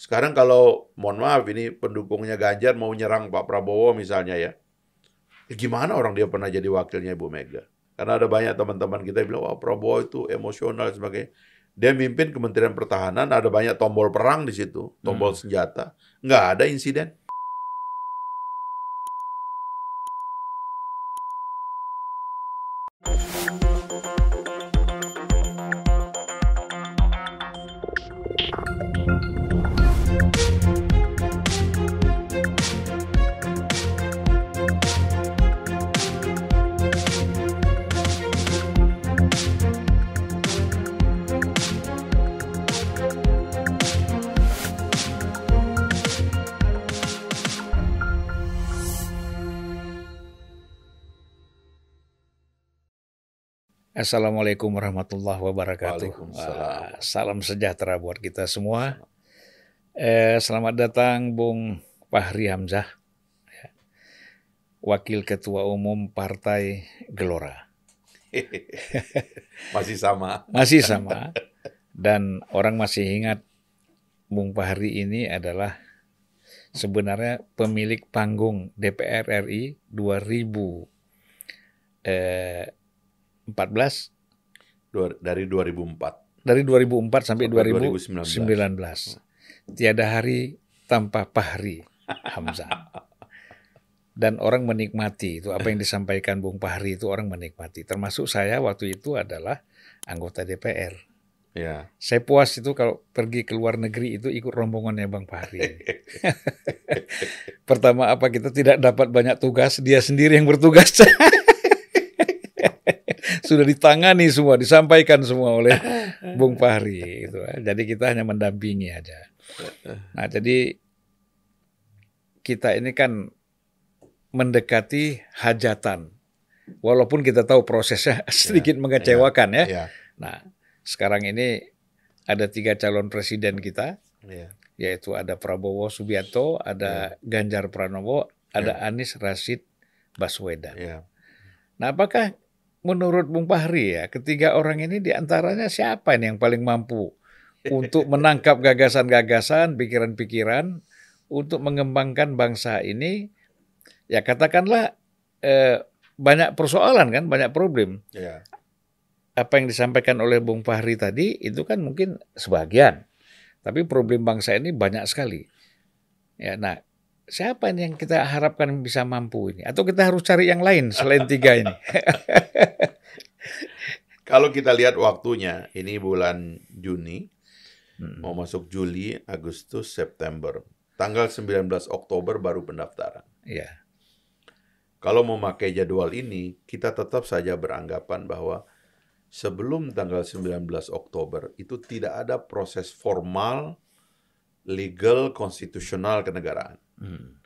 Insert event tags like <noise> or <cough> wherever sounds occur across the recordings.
Sekarang kalau mohon maaf ini pendukungnya Ganjar mau nyerang Pak Prabowo misalnya ya. ya gimana orang dia pernah jadi wakilnya Ibu Mega? Karena ada banyak teman-teman kita yang bilang, wah Prabowo itu emosional dan sebagainya. Dia mimpin Kementerian Pertahanan, ada banyak tombol perang di situ, tombol Hmm. senjata. Nggak ada insiden. Assalamualaikum warahmatullahi wabarakatuh. Waalaikumsalam. Wah, salam sejahtera buat kita semua. Eh, selamat datang Bung Fahri Hamzah, ya. Wakil Ketua Umum Partai Gelora. <laughs> Masih sama. Masih sama. Dan orang masih ingat Bung Fahri ini adalah sebenarnya pemilik panggung DPR RI 2014 Dua- Dari 2004. dari 2004 sampai Sampai 2019. 2019. Tiada hari tanpa Fahri Hamzah. Dan orang menikmati itu apa yang disampaikan Bung Fahri itu orang menikmati. Termasuk saya waktu itu adalah anggota DPR. Ya. Saya puas itu kalau pergi ke luar negeri itu ikut rombongannya Bang Fahri. <laughs> Pertama apa kita tidak dapat banyak tugas, dia sendiri yang bertugas. <laughs> Sudah ditangani semua, disampaikan semua oleh Bung Fahri gitu. Jadi kita hanya mendampingi aja. Nah, jadi kita ini kan mendekati hajatan. Walaupun kita tahu prosesnya <laughs> sedikit mengecewakan ya. Ya. Nah, sekarang ini ada tiga calon presiden kita, Ya. yaitu ada Prabowo Subianto, ada Ganjar Pranowo, ada Anies Rashid Baswedan. Ya. Nah, apakah menurut Bung Fahri ya, ketiga orang ini di antaranya siapa ini yang paling mampu untuk <laughs> menangkap gagasan-gagasan, pikiran-pikiran untuk mengembangkan bangsa ini? Ya katakanlah eh, banyak persoalan kan, banyak problem. Ya. Apa yang disampaikan oleh Bung Fahri tadi itu kan mungkin sebagian, tapi problem bangsa ini banyak sekali. Ya, nah siapa ini yang kita harapkan bisa mampu ini? Atau kita harus cari yang lain selain tiga ini? <laughs> Kalau kita lihat waktunya, ini bulan Juni, Hmm. mau masuk Juli, Agustus, September. Tanggal 19 Oktober baru pendaftaran. Ya, Kalau memakai jadwal ini, kita tetap saja beranggapan bahwa sebelum tanggal 19 Oktober itu tidak ada proses formal, legal, konstitusional kenegaraan. Hmm.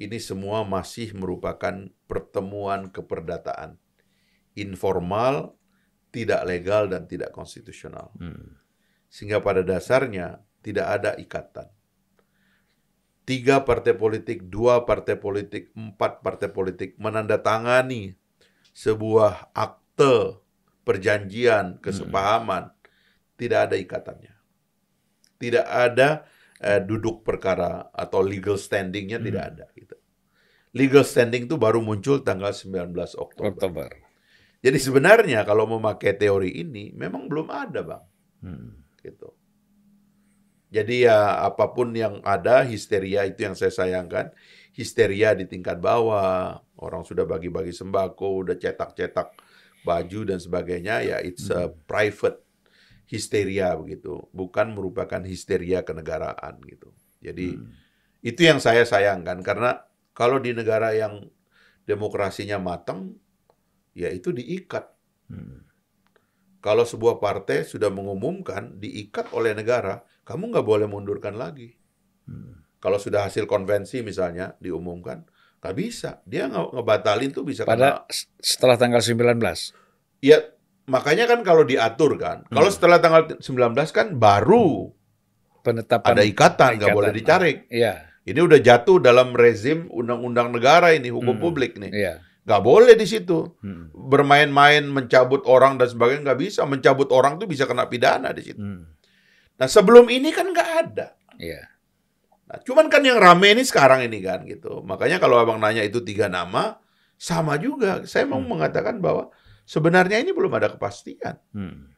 Ini semua masih merupakan pertemuan keperdataan. Informal, tidak legal, dan tidak konstitusional. Hmm. Sehingga pada dasarnya tidak ada ikatan. Tiga partai politik, dua partai politik, empat partai politik menandatangani sebuah akte perjanjian kesepahaman. Tidak ada ikatannya. Tidak ada eh, duduk perkara atau legal standingnya tidak ada. Gitu. Legal standing itu baru muncul tanggal 19 Oktober. Oktober. Jadi sebenarnya kalau memakai teori ini memang belum ada, Bang Hmm. gitu. Jadi ya apa pun yang ada histeria itu yang saya sayangkan. Histeria di tingkat bawah, orang sudah bagi-bagi sembako, udah cetak-cetak baju dan sebagainya ya it's a private histeria begitu, bukan merupakan histeria kenegaraan gitu. Jadi Hmm. itu yang saya sayangkan karena kalau di negara yang demokrasinya matang ya itu diikat Hmm. kalau sebuah partai sudah mengumumkan diikat oleh negara, kamu nggak boleh mundurkan lagi. Hmm. Kalau sudah hasil konvensi misalnya diumumkan, nggak bisa. Dia nge- ngebatalin tuh bisa Pada kena. setelah tanggal 19. Ya makanya kan kalau diatur kan, kalau Hmm. setelah tanggal 19 kan baru penetapan ada ikatan, nggak boleh dicari. Iya, Ini udah jatuh dalam rezim undang-undang negara ini, hukum Hmm. publik nih. iya. Nggak boleh di situ. Hmm. Bermain-main, mencabut orang dan sebagainya nggak bisa. Mencabut orang tuh bisa kena pidana di situ. Hmm. Nah sebelum ini kan nggak ada. Iya. Nah, cuman kan yang rame ini sekarang ini kan gitu. Makanya kalau abang nanya itu tiga nama, sama juga. Saya mau Hmm. mengatakan bahwa sebenarnya ini belum ada kepastian. Hmm.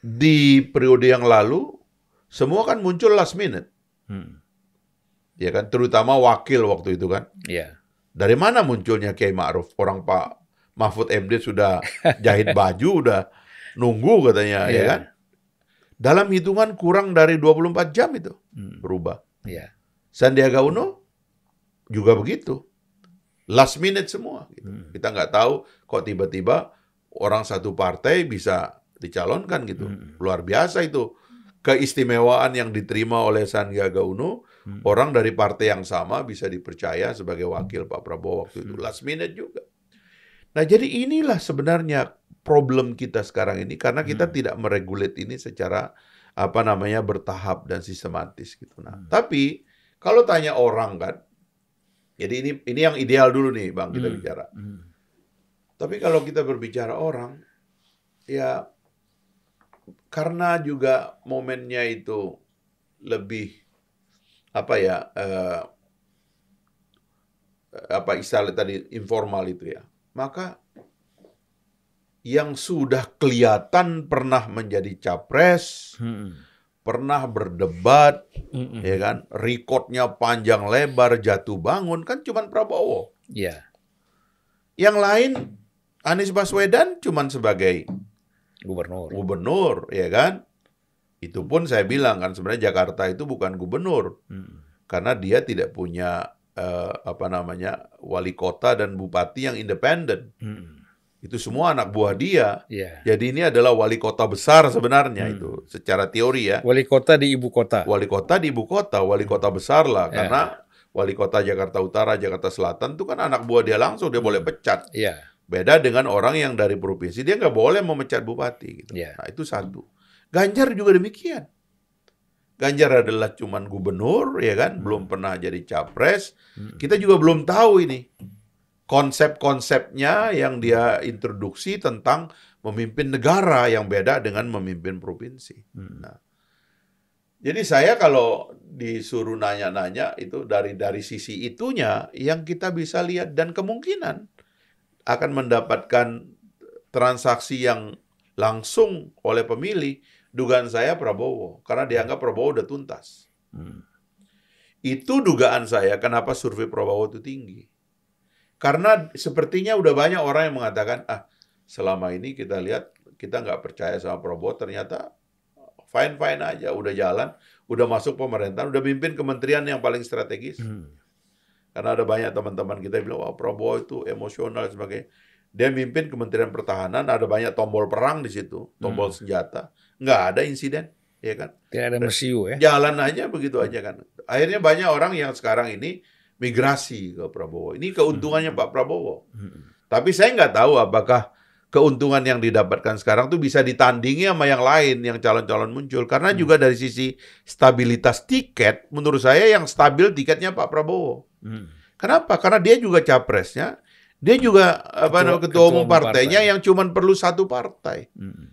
Di periode yang lalu, semua kan muncul last minute. Hmm. Ya kan, terutama wakil waktu itu kan. Ya. Dari mana munculnya Kiai Ma'ruf? Orang Pak Mahfud MD sudah <laughs> jahit baju, udah nunggu katanya, ya Iya. kan? Dalam hitungan kurang dari 24 jam itu Hmm. berubah. Ya. Sandiaga Uno juga begitu. Last minute semua. Gitu. Hmm. Kita nggak tahu kok tiba-tiba orang satu partai bisa dicalonkan gitu. Hmm. Luar biasa itu. Keistimewaan yang diterima oleh Sandiaga Uno, Hmm. orang dari partai yang sama bisa dipercaya sebagai wakil Pak Prabowo waktu itu. Hmm. Last minute juga. Nah, jadi inilah sebenarnya problem kita sekarang ini karena kita Hmm. tidak meregulate ini secara apa namanya bertahap dan sistematis gitu. Nah, Hmm. tapi kalau tanya orang kan, jadi ini ini yang ideal dulu nih bang kita Hmm. bicara. Hmm. Tapi kalau kita berbicara orang, ya karena juga momennya itu lebih apa ya eh, apa istilah tadi informal itu ya, maka yang sudah kelihatan pernah menjadi capres, Hmm. Pernah berdebat, Hmm. ya kan, recordnya panjang lebar, jatuh bangun kan cuman Prabowo. Ya. Yang lain Anies Baswedan cuman sebagai Gubernur. gubernur, ya kan? Itu pun saya bilang kan sebenarnya Jakarta itu bukan gubernur Hmm. karena dia tidak punya eh, apa namanya wali kota dan bupati yang independen. Hmm. Itu semua anak buah dia. Ya. Jadi ini adalah wali kota besar sebenarnya Hmm. itu secara teori ya. Wali kota di ibu kota. Wali kota di ibu kota, wali kota besar lah Ya. karena wali kota Jakarta Utara, Jakarta Selatan itu kan anak buah dia langsung dia boleh pecat. Ya. Beda dengan orang yang dari provinsi, dia nggak boleh memecat bupati. Gitu. Ya. Nah, itu satu. Ganjar juga demikian. Ganjar adalah cuman gubernur, ya kan, Hmm. belum pernah jadi capres. Hmm. Kita juga belum tahu ini konsep-konsepnya yang dia introduksi tentang memimpin negara yang beda dengan memimpin provinsi. Hmm. Nah, jadi saya kalau disuruh nanya-nanya itu dari dari sisi itunya yang kita bisa lihat dan kemungkinan akan mendapatkan transaksi yang langsung oleh pemilih dugaan saya Prabowo karena dianggap Prabowo udah tuntas. Hmm. Itu dugaan saya kenapa survei Prabowo itu tinggi. Karena sepertinya udah banyak orang yang mengatakan ah selama ini kita lihat kita nggak percaya sama Prabowo ternyata fine fine aja udah jalan udah masuk pemerintahan udah mimpin kementerian yang paling strategis. Hmm. karena ada banyak teman-teman kita yang bilang wah Prabowo itu emosional dan sebagainya. Dia mimpin kementerian pertahanan ada banyak tombol perang di situ tombol senjata. Nggak ada insiden ya kan? Tidak ada mesiu ya. jalan aja begitu aja kan. Akhirnya banyak orang yang sekarang ini migrasi ke Prabowo ini keuntungannya Pak Prabowo Hmm. tapi saya nggak tahu apakah keuntungan yang didapatkan sekarang tuh bisa ditandingi sama yang lain yang calon-calon muncul karena juga dari sisi stabilitas tiket menurut saya yang stabil tiketnya Pak Prabowo. Hmm. Kenapa? Karena dia juga capresnya, dia juga apa Ketua- namanya ketua, ketua umum partainya partai. yang cuman perlu satu partai. Hmm.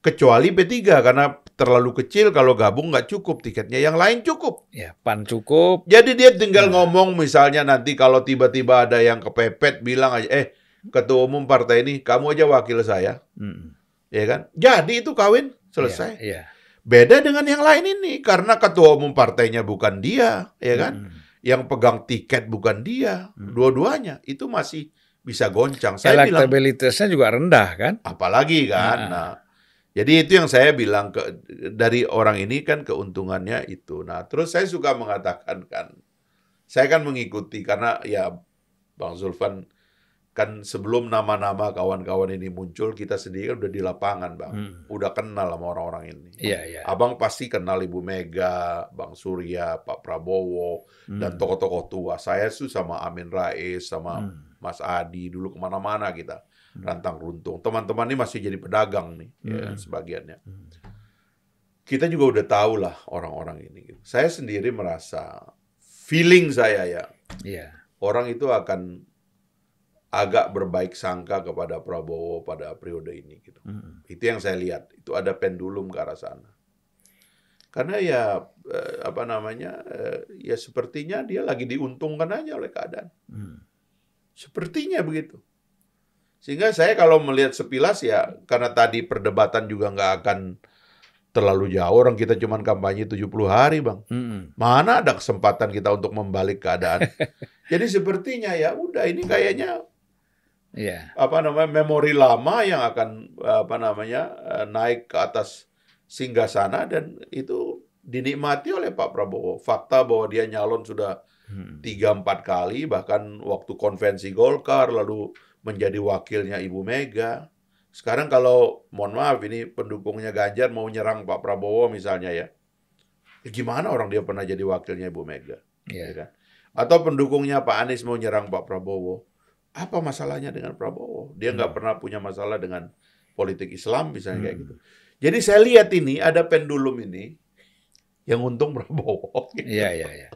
Kecuali P3 karena terlalu kecil kalau gabung nggak cukup tiketnya, yang lain cukup. Ya, pan cukup. Jadi dia tinggal Nah. ngomong misalnya nanti kalau tiba-tiba ada yang kepepet bilang aja, eh ketua umum partai ini kamu aja wakil saya, Hmm. ya kan? Jadi itu kawin selesai. Iya. Beda dengan yang lain ini karena ketua umum partainya bukan dia, ya kan? Hmm. Yang pegang tiket bukan dia, Hmm. dua-duanya itu masih bisa goncang. Saya bilang Elektabilitasnya juga rendah kan? apalagi kan. Nah. Nah, jadi itu yang saya bilang ke dari orang ini kan keuntungannya itu. Nah, terus saya suka mengatakan kan, saya kan mengikuti karena ya Bang Zulfan kan sebelum nama-nama kawan-kawan ini muncul kita sendiri kan udah di lapangan bang, Hmm. udah kenal sama orang-orang ini. Iya, iya. Abang pasti kenal Ibu Mega, Bang Surya, Pak Prabowo, Hmm. dan tokoh-tokoh tua. Saya tuh sama Amin Rais, sama Hmm. Mas Adi dulu ke mana-mana kita. Rantang runtung. Teman-teman ini masih jadi pedagang nih, ya, Hmm. sebagiannya. Hmm. Kita juga udah tahu lah orang-orang ini. gitu. Saya sendiri merasa feeling saya ya Iya. orang itu akan agak berbaik sangka kepada Prabowo pada periode ini gitu. Hmm. Itu yang saya lihat. Itu ada pendulum ke arah sana. Karena ya eh, apa namanya eh, ya sepertinya dia lagi diuntungkan aja oleh keadaan. Hmm. Sepertinya begitu. Sehingga saya kalau melihat sepilas ya karena tadi perdebatan juga nggak akan terlalu jauh orang kita cuman kampanye 70 hari, Bang. Hmm. Mana ada kesempatan kita untuk membalik keadaan. <laughs> Jadi sepertinya ya udah ini kayaknya Iya. apa namanya memori lama yang akan apa namanya eh, naik ke atas singgasana dan itu dinikmati oleh Pak Prabowo. Fakta bahwa dia nyalon sudah Hmm. tiga empat kali bahkan waktu konvensi Golkar lalu menjadi wakilnya Ibu Mega. Sekarang kalau mohon maaf ini pendukungnya Ganjar mau nyerang Pak Prabowo misalnya ya. Ya gimana orang dia pernah jadi wakilnya Ibu Mega? Iya. ya kan? Atau pendukungnya Pak Anies mau nyerang Pak Prabowo. Apa masalahnya dengan Prabowo? Dia nggak Hmm. pernah punya masalah dengan politik Islam misalnya kayak Hmm. gitu. Jadi saya lihat ini ada pendulum ini yang untung <laughs> Prabowo. Iya, iya, iya.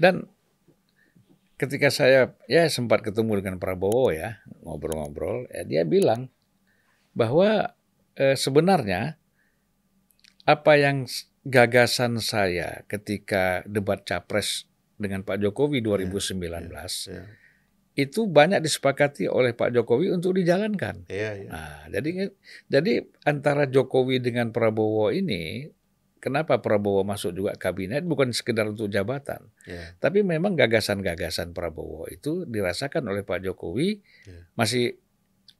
Dan ketika saya ya sempat ketemu dengan Prabowo ya, ngobrol-ngobrol, ya, dia bilang bahwa eh, sebenarnya apa yang gagasan saya ketika debat capres dengan Pak Jokowi 2019 Ya, itu banyak disepakati oleh Pak Jokowi untuk dijalankan. ya, ya. Nah, jadi jadi antara Jokowi dengan Prabowo ini kenapa Prabowo masuk juga kabinet bukan sekedar untuk jabatan, ya. tapi memang gagasan-gagasan Prabowo itu dirasakan oleh Pak Jokowi Ya. masih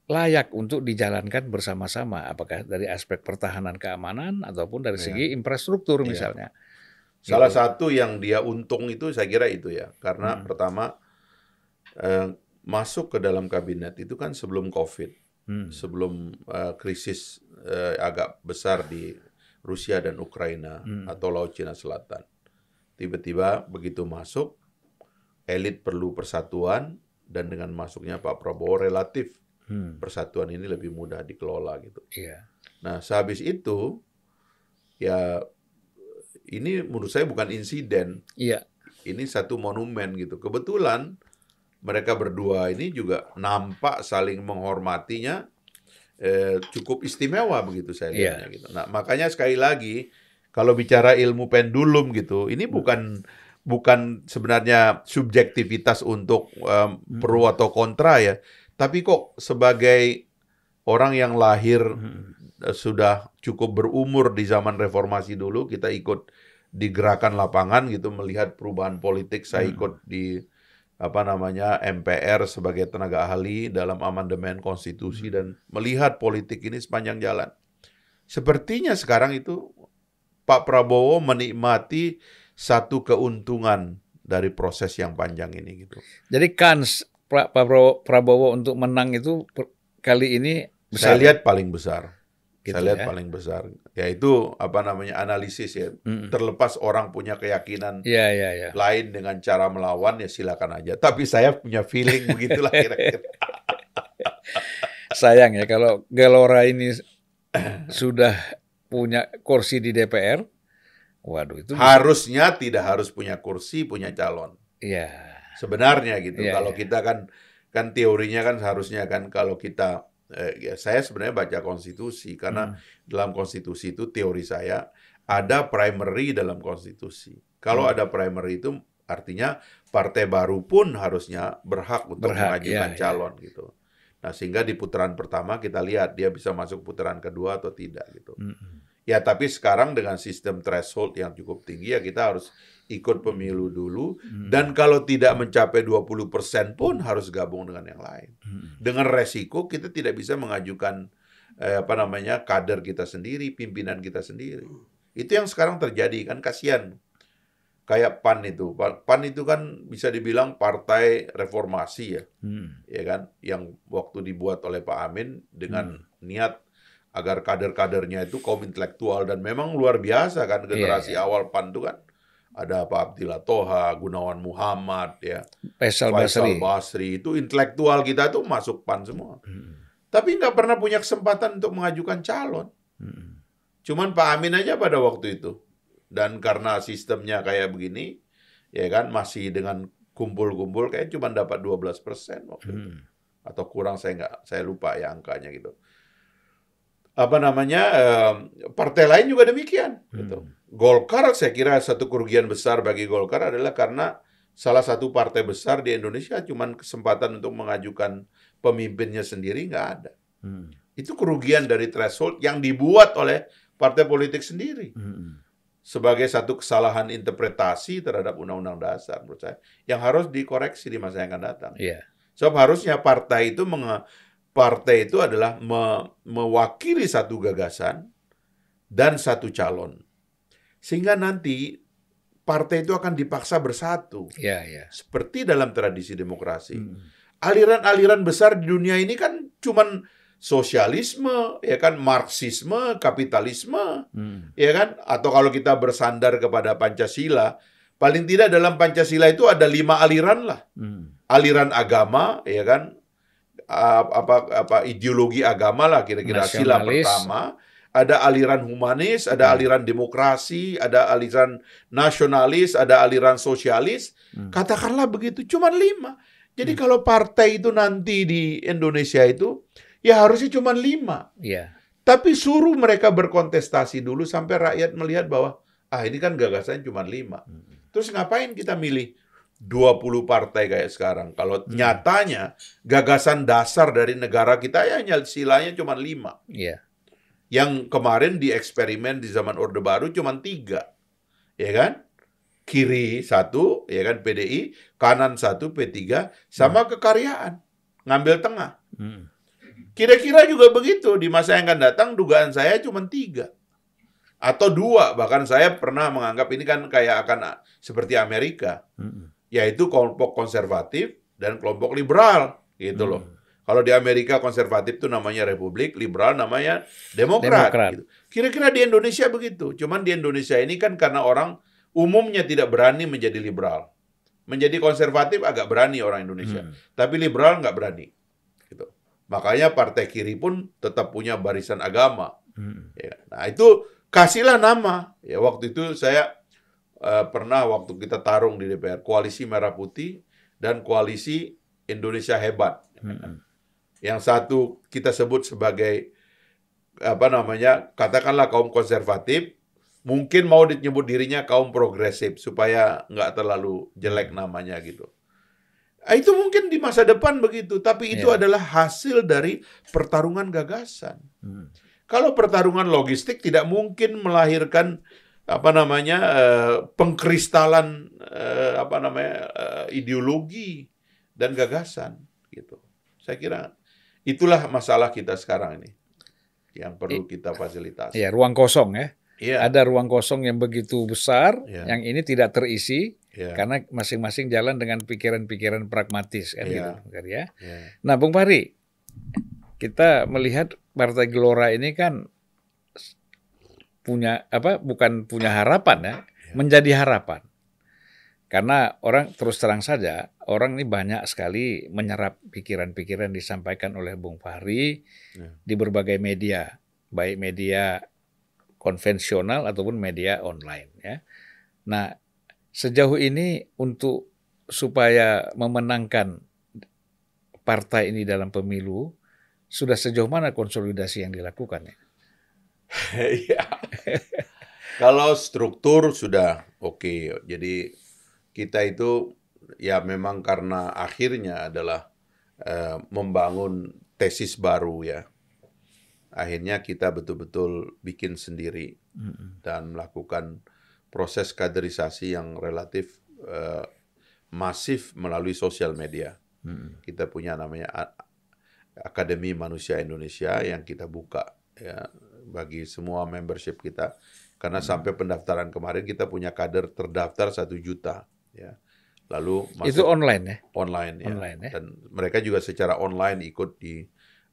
layak untuk dijalankan bersama-sama apakah dari aspek pertahanan keamanan ataupun dari Ya. segi infrastruktur Ya. misalnya. Salah Gitu. satu yang dia untung itu saya kira itu ya, karena Hmm. pertama eh, masuk ke dalam kabinet itu kan sebelum COVID, Hmm. sebelum eh, krisis eh, agak besar di Rusia dan Ukraina Hmm. atau Laut Cina Selatan. Tiba-tiba begitu masuk, elit perlu persatuan dan dengan masuknya Pak Prabowo relatif Hmm. persatuan ini lebih mudah dikelola gitu. Iya. Nah, sehabis itu ya ini menurut saya bukan insiden, Iya. ini satu monumen gitu. Kebetulan mereka berdua ini juga nampak saling menghormatinya eh, cukup istimewa begitu saya Iya. lihatnya gitu. Nah, makanya sekali lagi kalau bicara ilmu pendulum gitu, ini bukan bukan sebenarnya subjektivitas untuk em, pro atau kontra ya, tapi kok sebagai orang yang lahir Hmm. eh, sudah cukup berumur di zaman reformasi dulu kita ikut di gerakan lapangan gitu melihat perubahan politik saya Hmm. ikut di apa namanya MPR sebagai tenaga ahli dalam amandemen konstitusi dan melihat politik ini sepanjang jalan. Sepertinya sekarang itu Pak Prabowo menikmati satu keuntungan dari proses yang panjang ini gitu. Jadi kans Pra- Prabowo, Prabowo untuk menang itu kali ini Saya besar. lihat paling besar. Gitu saya lihat ya. paling besar. Yaitu apa namanya analisis ya. Mm-mm. Terlepas orang punya keyakinan Iya, iya, iya. lain dengan cara melawan ya silakan aja. Tapi saya punya feeling <laughs> begitulah kira-kira. Sayang ya kalau Gelora ini sudah punya kursi di DPR. Waduh, itu bisa- Harusnya tidak harus punya kursi, punya calon. Iya. Sebenarnya gitu. Iya, kalau iya. kita kan kan teorinya kan seharusnya kan kalau kita eh, ya saya sebenarnya baca konstitusi karena Hmm. dalam konstitusi itu teori saya ada primary dalam konstitusi. Kalau Hmm. ada primary itu artinya partai baru pun harusnya berhak untuk Berhak, mengajukan iya, iya. calon gitu. Nah, sehingga di putaran pertama kita lihat dia bisa masuk putaran kedua atau tidak gitu. Mm-mm. Ya, tapi sekarang dengan sistem threshold yang cukup tinggi ya kita harus ikut pemilu dulu Mm. dan kalau tidak mencapai 20% pun harus gabung dengan yang lain. Mm-mm. Dengan resiko kita tidak bisa mengajukan eh, apa namanya kader kita sendiri, pimpinan kita sendiri. Itu yang sekarang terjadi kan kasihan. Kayak PAN itu. Pa- PAN itu kan bisa dibilang partai reformasi ya, Mm. ya kan, yang waktu dibuat oleh Pak Amin dengan niat agar kader-kadernya itu kaum intelektual dan memang luar biasa kan generasi iya. awal PAN itu kan ada Pak Abdillah Toha, Gunawan Muhammad ya, Faisal Basri. Basri itu intelektual kita tuh masuk PAN semua. Mm-mm. Tapi nggak pernah punya kesempatan untuk mengajukan calon. Mm-mm. Cuman Pak Amin aja pada waktu itu. Dan karena sistemnya kayak begini, ya kan masih dengan kumpul-kumpul kayak cuma dapat 12 persen waktu itu. Mm. Atau kurang saya nggak, saya lupa ya angkanya gitu. Apa namanya, eh, partai lain juga demikian. Gitu. Golkar saya kira satu kerugian besar bagi Golkar adalah karena salah satu partai besar di Indonesia cuman kesempatan untuk mengajukan pemimpinnya sendiri nggak ada. Hmm. Itu kerugian dari threshold yang dibuat oleh partai politik sendiri. Hmm. Sebagai satu kesalahan interpretasi terhadap undang-undang dasar menurut saya yang harus dikoreksi di masa yang akan datang. Yeah. Sebab harusnya partai itu menge, partai itu adalah me, mewakili satu gagasan dan satu calon sehingga nanti partai itu akan dipaksa bersatu. Ya, ya. Seperti dalam tradisi demokrasi. Hmm. Aliran-aliran besar di dunia ini kan cuman sosialisme, ya kan marxisme, kapitalisme, hmm. ya kan? Atau kalau kita bersandar kepada Pancasila, paling tidak dalam Pancasila itu ada lima aliran lah. Hmm. Aliran agama, ya kan? Apa apa ideologi agama lah kira-kira sila pertama ada aliran humanis, ada hmm. aliran demokrasi, ada aliran nasionalis, ada aliran sosialis. Hmm. Katakanlah begitu, cuma lima. Jadi hmm. kalau partai itu nanti di Indonesia itu, ya harusnya cuma lima. Yeah. Tapi suruh mereka berkontestasi dulu sampai rakyat melihat bahwa, ah ini kan gagasannya cuma lima. Hmm. Terus ngapain kita milih 20 partai kayak sekarang? Kalau hmm. nyatanya gagasan dasar dari negara kita ya silanya cuma lima. Yeah yang kemarin di eksperimen di zaman Orde Baru cuma tiga, ya kan? Kiri satu, ya kan PDI, kanan satu P3, sama hmm. kekaryaan, ngambil tengah. Hmm. Kira-kira juga begitu di masa yang akan datang dugaan saya cuma tiga atau dua bahkan saya pernah menganggap ini kan kayak akan seperti Amerika, hmm. yaitu kelompok konservatif dan kelompok liberal gitu loh. Kalau di Amerika konservatif itu namanya Republik, liberal namanya Demokrat. Demokrat. Gitu. Kira-kira di Indonesia begitu. Cuman di Indonesia ini kan karena orang umumnya tidak berani menjadi liberal. Menjadi konservatif agak berani orang Indonesia. Hmm. Tapi liberal nggak berani. Gitu. Makanya partai kiri pun tetap punya barisan agama. Hmm. Ya. Nah itu kasihlah nama. Ya waktu itu saya uh, pernah waktu kita tarung di DPR koalisi merah putih dan koalisi Indonesia hebat. Hmm. Yang satu kita sebut sebagai apa namanya katakanlah kaum konservatif mungkin mau disebut dirinya kaum progresif supaya nggak terlalu jelek namanya gitu. Nah, itu mungkin di masa depan begitu, tapi itu yeah. adalah hasil dari pertarungan gagasan. Hmm. Kalau pertarungan logistik tidak mungkin melahirkan apa namanya uh, pengkristalan uh, apa namanya uh, ideologi dan gagasan gitu. Saya kira Itulah masalah kita sekarang ini yang perlu kita fasilitasi. Iya, ruang kosong ya. Iya. Ada ruang kosong yang begitu besar, iya. yang ini tidak terisi iya. karena masing-masing jalan dengan pikiran-pikiran pragmatis kan iya. gitu, ya. Iya. Nah, Bung Pari, kita melihat Partai Gelora ini kan punya apa? Bukan punya harapan ya, iya. menjadi harapan. Karena orang terus terang saja, orang ini banyak sekali menyerap pikiran-pikiran disampaikan oleh Bung Fahri ya. di berbagai media, baik media konvensional ataupun media online. Ya. Nah, sejauh ini untuk supaya memenangkan partai ini dalam pemilu, sudah sejauh mana konsolidasi yang dilakukan? Ya? <laughs> Iya. Kalau struktur sudah oke, okay. jadi kita itu ya memang karena akhirnya adalah uh, membangun tesis baru ya. Akhirnya kita betul-betul bikin sendiri mm-hmm. dan melakukan proses kaderisasi yang relatif uh, masif melalui sosial media. Mm-hmm. Kita punya namanya Akademi Manusia Indonesia yang kita buka ya bagi semua membership kita karena hmm. sampai pendaftaran kemarin kita punya kader terdaftar satu juta ya. Lalu masuk itu online ya? Online ya. Online, ya. Dan mereka juga secara online ikut di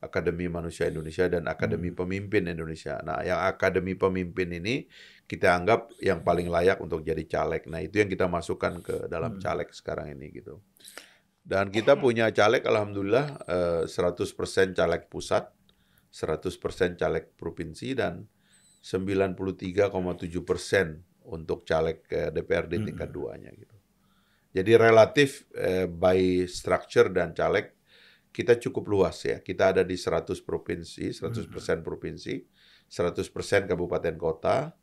Akademi Manusia Indonesia dan Akademi hmm. Pemimpin Indonesia. Nah, yang Akademi Pemimpin ini kita anggap yang paling layak untuk jadi caleg. Nah, itu yang kita masukkan ke dalam hmm. caleg sekarang ini gitu. Dan kita punya caleg alhamdulillah 100% eh, caleg pusat, 100% caleg provinsi dan 93,7% untuk caleg DPRD tingkat hmm. duanya gitu. Jadi relatif eh, by structure dan caleg kita cukup luas ya. Kita ada di 100 provinsi, 100% hmm. provinsi, 100% kabupaten kota,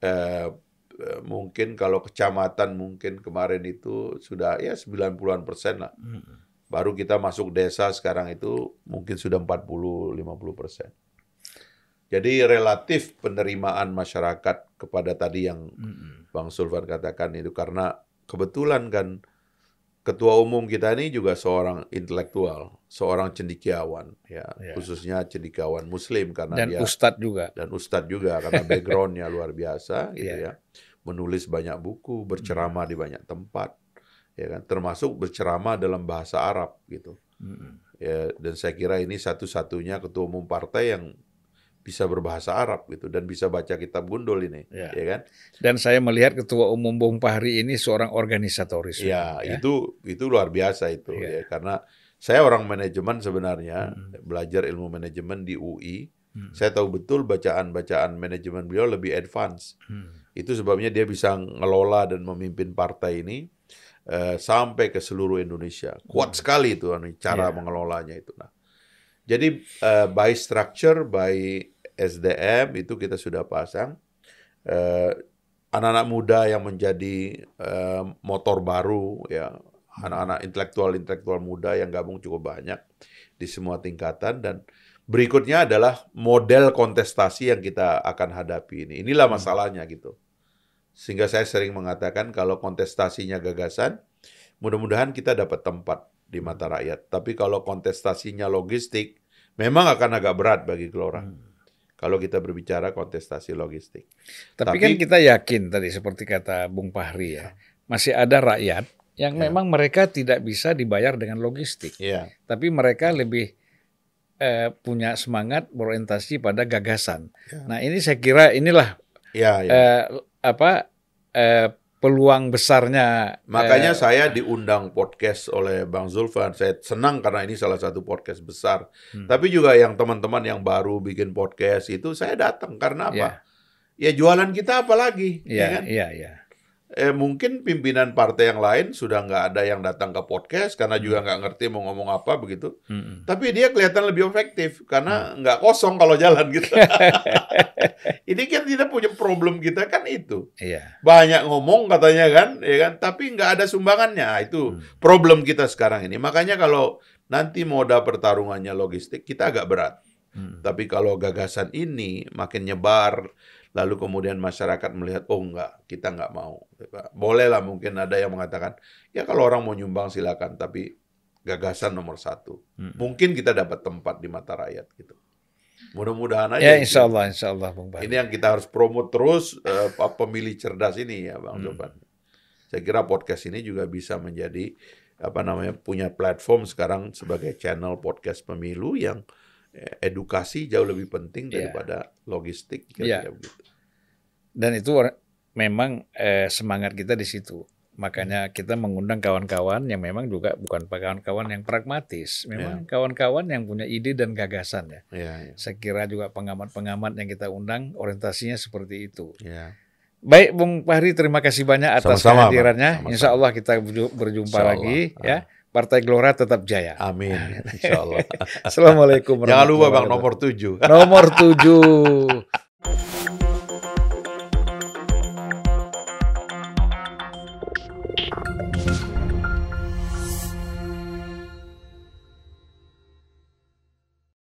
eh, eh, mungkin kalau kecamatan mungkin kemarin itu sudah ya 90-an persen lah. Mm. Baru kita masuk desa sekarang itu mungkin sudah 40-50 persen. Jadi relatif penerimaan masyarakat kepada tadi yang Mm. Bang Sulvan katakan itu karena kebetulan kan ketua umum kita ini juga seorang intelektual, seorang cendikiawan, ya, Ya. khususnya cendikiawan Muslim karena Dan dia ustadz juga. dan ustadz juga karena <laughs> backgroundnya luar biasa, gitu Iya. ya, menulis banyak buku, berceramah di banyak tempat, ya kan, termasuk berceramah dalam bahasa Arab gitu, Mm. ya, dan saya kira ini satu-satunya ketua umum partai yang bisa berbahasa Arab gitu dan bisa baca kitab gundul ini, Ya. ya kan? Dan saya melihat ketua umum Bung Fahri ini seorang organisatoris. Ya, ya. itu itu luar biasa itu Iya. ya karena saya orang manajemen sebenarnya Hmm. belajar ilmu manajemen di UI. Hmm. Saya tahu betul bacaan-bacaan manajemen beliau lebih advance. Hmm. Itu sebabnya dia bisa ngelola dan memimpin partai ini eh, sampai ke seluruh Indonesia. Kuat sekali itu anu, cara Iya. mengelolanya itu. Nah, jadi eh, by structure, by SDM itu kita sudah pasang. Eh, anak-anak muda yang menjadi eh, motor baru ya anak-anak intelektual-intelektual muda yang gabung cukup banyak di semua tingkatan dan berikutnya adalah model kontestasi yang kita akan hadapi ini. Inilah Hmm. masalahnya gitu. Sehingga saya sering mengatakan kalau kontestasinya gagasan, mudah-mudahan kita dapat tempat di mata rakyat. Tapi kalau kontestasinya logistik, memang akan agak berat bagi Gelora. Hmm. Kalau kita berbicara kontestasi logistik. Tapi, Tapi- kan kita yakin tadi seperti kata Bung Fahri ya, masih ada rakyat yang Ya. memang mereka tidak bisa dibayar dengan logistik, Iya, tapi mereka lebih eh, punya semangat berorientasi pada gagasan. Ya. Nah ini saya kira inilah iya, iya. eh, apa eh, peluang besarnya. Makanya eh, saya diundang podcast oleh Bang Zulfan. Saya senang karena ini salah satu podcast besar. Hmm. Tapi juga yang teman-teman yang baru bikin podcast itu saya datang karena apa? Ya jualan kita apa lagi? ya Iya, kan? iya, iya. Eh, mungkin pimpinan partai yang lain sudah nggak ada yang datang ke podcast karena juga nggak ngerti mau ngomong apa begitu. Mm-mm. Tapi dia kelihatan lebih efektif karena nggak kosong kalau jalan gitu. <laughs> Ini kan tidak punya problem kita kan itu. Iya. Banyak ngomong katanya kan, ya kan. Tapi nggak ada sumbangannya. Nah, Itu Hmm. problem kita sekarang ini. Makanya kalau nanti moda pertarungannya logistik kita agak berat. Mm. Tapi kalau gagasan ini makin nyebar, lalu kemudian masyarakat melihat, oh enggak, kita enggak mau. Boleh lah mungkin ada yang mengatakan, ya kalau orang mau nyumbang silakan, tapi gagasan nomor satu. Mm. Mungkin kita dapat tempat di mata rakyat gitu. Mudah-mudahan aja. Ya insya Allah, insya Allah Fahri. Ini yang kita harus promote terus eh, pa- pemilih cerdas ini ya Bang Hmm. Jovan. Saya kira podcast ini juga bisa menjadi apa namanya punya platform sekarang sebagai channel podcast pemilu yang edukasi jauh lebih penting Iya. daripada logistik Iya. kira-kira begitu. Dan itu memang eh, semangat kita di situ. Makanya kita mengundang kawan-kawan yang memang juga bukan kawan-kawan yang pragmatis. Memang kawan-kawan yang punya ide dan gagasan ya. Ya, ya, Saya kira juga pengamat-pengamat yang kita undang orientasinya seperti itu. ya. Baik Bung Fahri, terima kasih banyak atas Sama-sama, kehadirannya. Sama-sama. Insya Allah kita berju- berjumpa Insya lagi Allah. ya. Partai Gelora tetap jaya. Amin. <laughs> Insya Allah. Assalamualaikum Jangan lupa Bang nomor tujuh. Nomor tujuh.